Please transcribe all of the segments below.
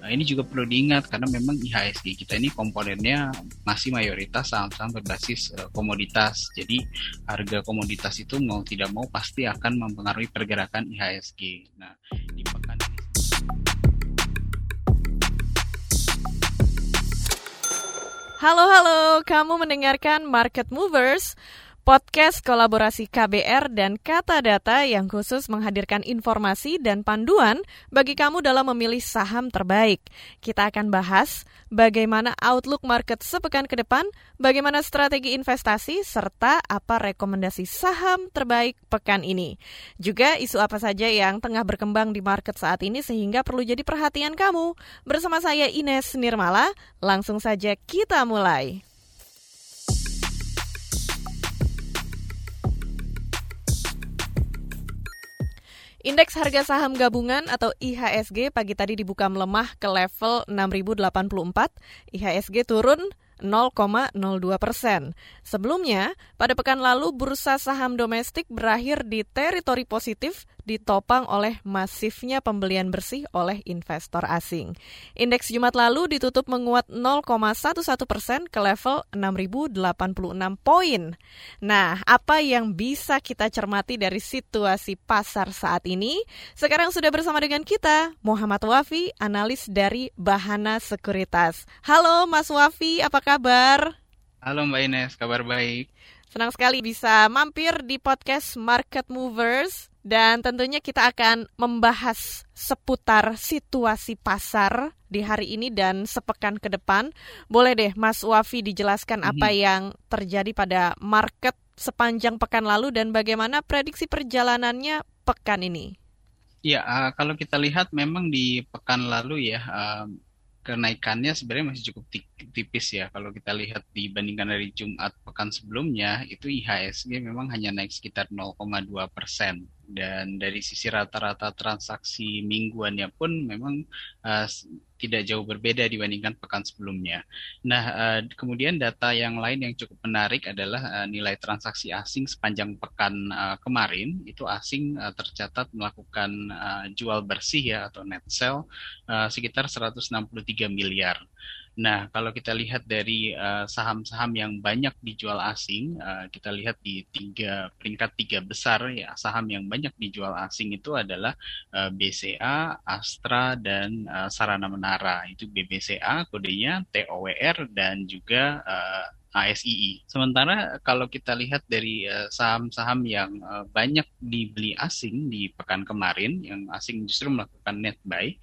Nah, ini juga perlu diingat karena memang IHSG kita ini komponennya masih mayoritas saham-saham berbasis uh, komoditas. Jadi harga komoditas itu mau tidak mau pasti akan mempengaruhi pergerakan IHSG. Nah, di pekan ini Halo halo, kamu mendengarkan Market Movers podcast kolaborasi KBR dan Kata Data yang khusus menghadirkan informasi dan panduan bagi kamu dalam memilih saham terbaik. Kita akan bahas bagaimana outlook market sepekan ke depan, bagaimana strategi investasi, serta apa rekomendasi saham terbaik pekan ini. Juga isu apa saja yang tengah berkembang di market saat ini sehingga perlu jadi perhatian kamu. Bersama saya Ines Nirmala, langsung saja kita mulai. Indeks harga saham gabungan atau IHSG pagi tadi dibuka melemah ke level 6084. IHSG turun 0,02 persen. Sebelumnya, pada pekan lalu bursa saham domestik berakhir di teritori positif ditopang oleh masifnya pembelian bersih oleh investor asing. Indeks Jumat lalu ditutup menguat 0,11 persen ke level 6.086 poin. Nah, apa yang bisa kita cermati dari situasi pasar saat ini? Sekarang sudah bersama dengan kita, Muhammad Wafi, analis dari Bahana Sekuritas. Halo Mas Wafi, apa kabar? Halo Mbak Ines, kabar baik. Senang sekali bisa mampir di podcast Market Movers dan tentunya kita akan membahas seputar situasi pasar di hari ini dan sepekan ke depan. Boleh deh Mas Wafi dijelaskan apa mhm. yang terjadi pada market sepanjang pekan lalu dan bagaimana prediksi perjalanannya pekan ini? Ya, uh, kalau kita lihat memang di pekan lalu ya, uh, kenaikannya sebenarnya masih cukup tipis ya. Kalau kita lihat dibandingkan dari Jumat pekan sebelumnya, itu IHSG memang hanya naik sekitar 0,2 persen dan dari sisi rata-rata transaksi mingguannya pun memang uh, tidak jauh berbeda dibandingkan pekan sebelumnya. Nah, uh, kemudian data yang lain yang cukup menarik adalah uh, nilai transaksi asing sepanjang pekan uh, kemarin itu asing tercatat melakukan jual bersih ya atau net sell sekitar 163 miliar. Nah, kalau kita lihat dari eh, saham-saham uh, yang banyak dijual asing, uh, kita lihat di tiga peringkat tiga besar ya saham yang banyak dijual asing itu adalah uh, eh, BCA, Astra dan uh, Sarana Menara. Itu BBCA kodenya TOWR dan juga uh, ASII. Sementara kalau kita lihat dari eh, saham-saham yang uh, banyak dibeli asing di pekan kemarin, yang asing justru melakukan net buy,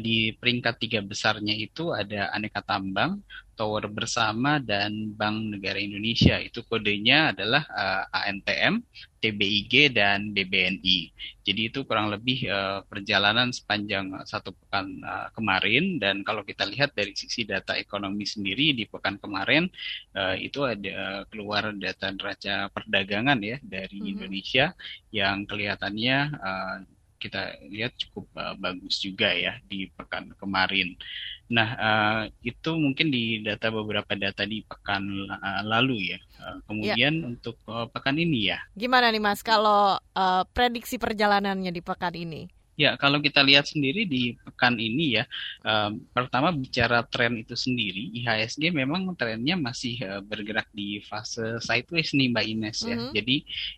di peringkat tiga besarnya itu ada Aneka Tambang, Tower Bersama dan Bank Negara Indonesia. Itu kodenya adalah uh, eh, ANTM, TBIG dan BBNI. Jadi itu kurang lebih uh, perjalanan sepanjang satu pekan uh, kemarin dan kalau kita lihat dari sisi data ekonomi sendiri di pekan kemarin uh, itu ada keluar data neraca perdagangan ya dari mm -hmm. Indonesia yang kelihatannya uh, kita lihat cukup uh, bagus juga ya di pekan kemarin. Nah, uh, itu mungkin di data beberapa data di pekan uh, lalu ya. Uh, kemudian ya. untuk uh, pekan ini ya. Gimana nih Mas kalau uh, prediksi perjalanannya di pekan ini? Ya, kalau kita lihat sendiri di pekan ini ya, um, pertama bicara tren itu sendiri, IHSG memang trennya masih uh, bergerak di fase sideways nih Mbak Ines ya. Mm -hmm. Jadi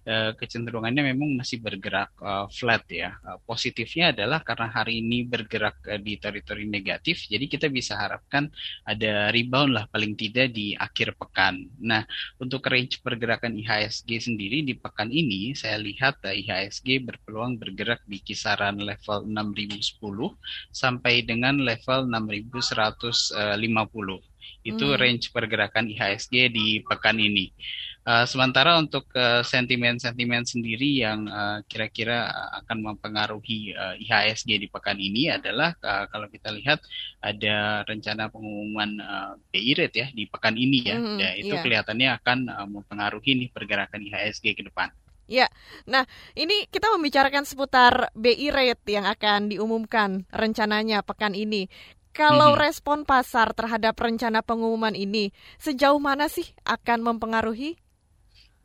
uh, kecenderungannya memang masih bergerak uh, flat ya. Uh, positifnya adalah karena hari ini bergerak uh, di teritori negatif, jadi kita bisa harapkan ada rebound lah paling tidak di akhir pekan. Nah, untuk range pergerakan IHSG sendiri di pekan ini, saya lihat uh, IHSG berpeluang bergerak di kisaran level 6010 sampai dengan level 6150. Itu hmm. range pergerakan IHSG di pekan ini. Uh, sementara untuk uh, sentimen-sentimen sendiri yang uh, kira-kira akan mempengaruhi uh, IHSG di pekan ini adalah uh, kalau kita lihat ada rencana pengumuman uh, BI rate ya di pekan ini ya, mm, ya itu yeah. kelihatannya akan uh, mempengaruhi nih pergerakan IHSG ke depan. Ya, nah ini kita membicarakan seputar BI rate yang akan diumumkan rencananya pekan ini. Kalau hmm. respon pasar terhadap rencana pengumuman ini, sejauh mana sih akan mempengaruhi?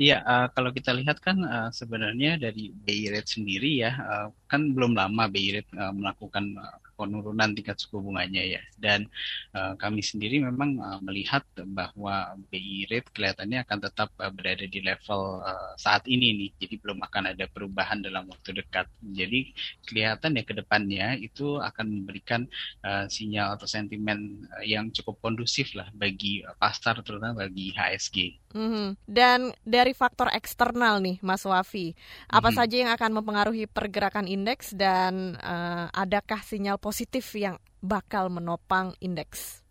Iya, uh, kalau kita lihat kan uh, sebenarnya dari BI rate sendiri ya, uh, kan belum lama BI Rate uh, melakukan uh, penurunan tingkat suku bunganya ya. Dan uh, kami sendiri memang uh, melihat bahwa BI rate kelihatannya akan tetap uh, berada di level uh, saat ini nih. Jadi belum akan ada perubahan dalam waktu dekat. Jadi kelihatan ya ke depannya itu akan memberikan uh, sinyal atau sentimen yang cukup kondusif lah bagi pasar terutama bagi HSG. Mm -hmm. Dan dari faktor eksternal nih, Mas Wafi, apa mm -hmm. saja yang akan mempengaruhi pergerakan indeks dan uh, adakah sinyal positif yang bakal menopang indeks?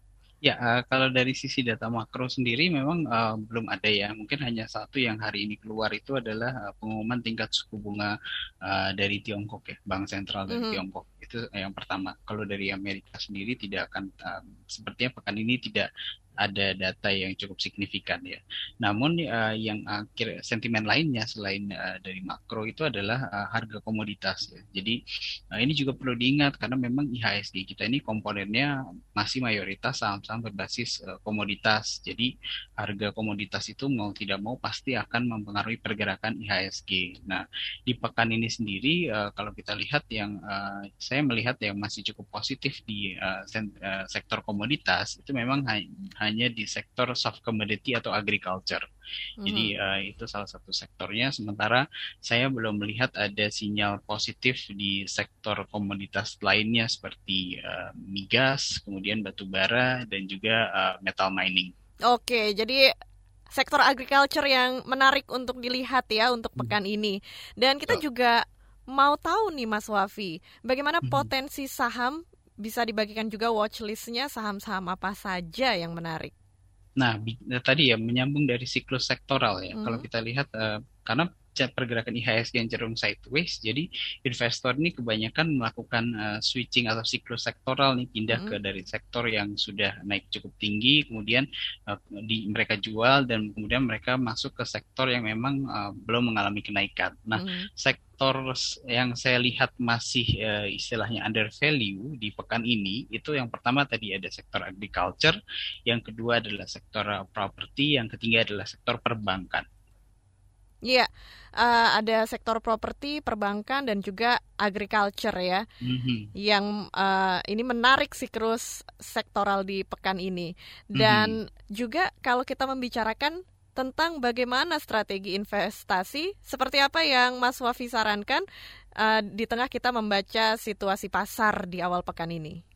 Ya, uh, kalau dari sisi data makro sendiri memang uh, belum ada ya. Mungkin hanya satu yang hari ini keluar itu adalah uh, pengumuman tingkat suku bunga uh, dari Tiongkok ya, Bank Sentral dari mm -hmm. Tiongkok. Itu yang pertama. Kalau dari Amerika sendiri tidak akan uh, sepertinya pekan ini tidak ada data yang cukup signifikan ya. Namun uh, yang akhir sentimen lainnya selain uh, dari makro itu adalah uh, harga komoditas ya. Jadi uh, ini juga perlu diingat karena memang IHSG kita ini komponennya masih mayoritas saham-saham berbasis uh, komoditas. Jadi harga komoditas itu mau tidak mau pasti akan mempengaruhi pergerakan IHSG. Nah, di pekan ini sendiri uh, kalau kita lihat yang uh, saya melihat yang masih cukup positif di uh, sektor komoditas itu memang hanya hanya di sektor soft commodity atau agriculture. Mm-hmm. Jadi uh, itu salah satu sektornya. Sementara saya belum melihat ada sinyal positif di sektor komoditas lainnya seperti uh, migas, kemudian batu bara dan juga uh, metal mining. Oke, jadi sektor agriculture yang menarik untuk dilihat ya untuk hmm. pekan ini. Dan kita juga mau tahu nih Mas Wafi, bagaimana hmm. potensi saham bisa dibagikan juga watchlistnya saham-saham apa saja yang menarik. Nah, tadi ya menyambung dari siklus sektoral ya. Hmm. Kalau kita lihat uh, karena pergerakan IHSG yang cenderung sideways, jadi investor ini kebanyakan melakukan uh, switching atau siklus sektoral nih pindah mm -hmm. ke dari sektor yang sudah naik cukup tinggi, kemudian uh, di mereka jual dan kemudian mereka masuk ke sektor yang memang uh, belum mengalami kenaikan. Nah, mm -hmm. sektor yang saya lihat masih uh, istilahnya under value di pekan ini itu yang pertama tadi ada sektor agriculture, yang kedua adalah sektor properti, yang ketiga adalah sektor perbankan. Iya, uh, ada sektor properti, perbankan dan juga agriculture ya, mm-hmm. yang uh, ini menarik siklus sektoral di pekan ini. Dan mm-hmm. juga kalau kita membicarakan tentang bagaimana strategi investasi, seperti apa yang Mas Wafi sarankan uh, di tengah kita membaca situasi pasar di awal pekan ini.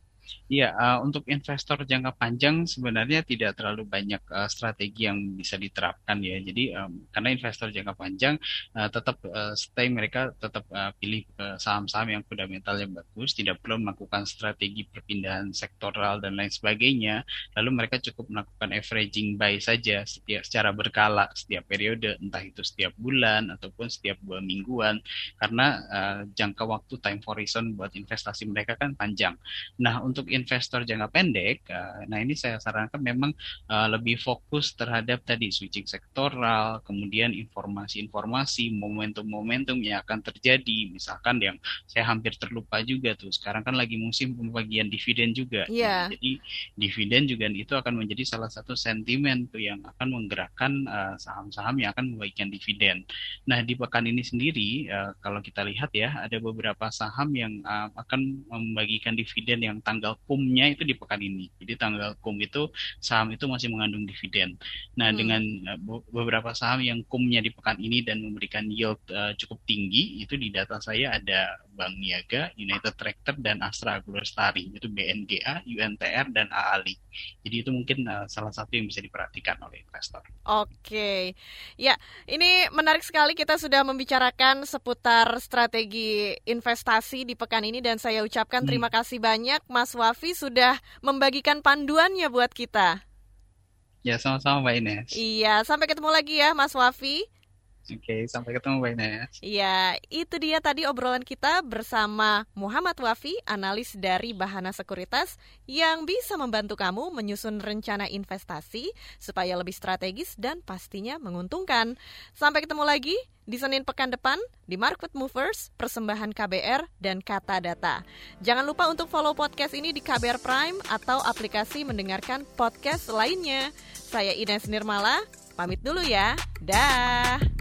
Iya, uh, untuk investor jangka panjang sebenarnya tidak terlalu banyak uh, strategi yang bisa diterapkan ya. Jadi um, karena investor jangka panjang uh, tetap uh, stay mereka tetap uh, pilih saham-saham uh, yang fundamentalnya bagus, tidak perlu melakukan strategi perpindahan sektoral dan lain sebagainya. Lalu mereka cukup melakukan averaging buy saja setiap secara berkala setiap periode, entah itu setiap bulan ataupun setiap dua mingguan, karena uh, jangka waktu time horizon buat investasi mereka kan panjang. Nah untuk investor jangka pendek, uh, nah ini saya sarankan memang uh, lebih fokus terhadap tadi switching sektoral, kemudian informasi-informasi, momentum-momentum yang akan terjadi, misalkan yang saya hampir terlupa juga tuh, sekarang kan lagi musim pembagian dividen juga, yeah. jadi dividen juga itu akan menjadi salah satu sentimen tuh yang akan menggerakkan uh, saham-saham yang akan membagikan dividen. Nah di pekan ini sendiri, uh, kalau kita lihat ya, ada beberapa saham yang uh, akan membagikan dividen yang tanggal tanggal kumnya itu di pekan ini. Jadi tanggal kum itu saham itu masih mengandung dividen. Nah, hmm. dengan uh, beberapa saham yang kumnya di pekan ini dan memberikan yield uh, cukup tinggi, itu di data saya ada Bank Niaga, United Tractor dan Astra Agrolestari, itu BNGA, UNTR dan AALI. Jadi itu mungkin uh, salah satu yang bisa diperhatikan oleh investor. Oke. Ya, ini menarik sekali kita sudah membicarakan seputar strategi investasi di pekan ini dan saya ucapkan hmm. terima kasih banyak Mas Wafi sudah membagikan panduannya buat kita. Ya, sama-sama Mbak Ines. Iya, sampai ketemu lagi ya Mas Wafi. Oke, sampai ketemu Mbak Ines. Iya, itu dia tadi obrolan kita bersama Muhammad Wafi, analis dari Bahana Sekuritas yang bisa membantu kamu menyusun rencana investasi supaya lebih strategis dan pastinya menguntungkan. Sampai ketemu lagi di Senin pekan depan di Market Movers, persembahan KBR dan Kata Data. Jangan lupa untuk follow podcast ini di KBR Prime atau aplikasi mendengarkan podcast lainnya. Saya Ines Nirmala, pamit dulu ya. Dah.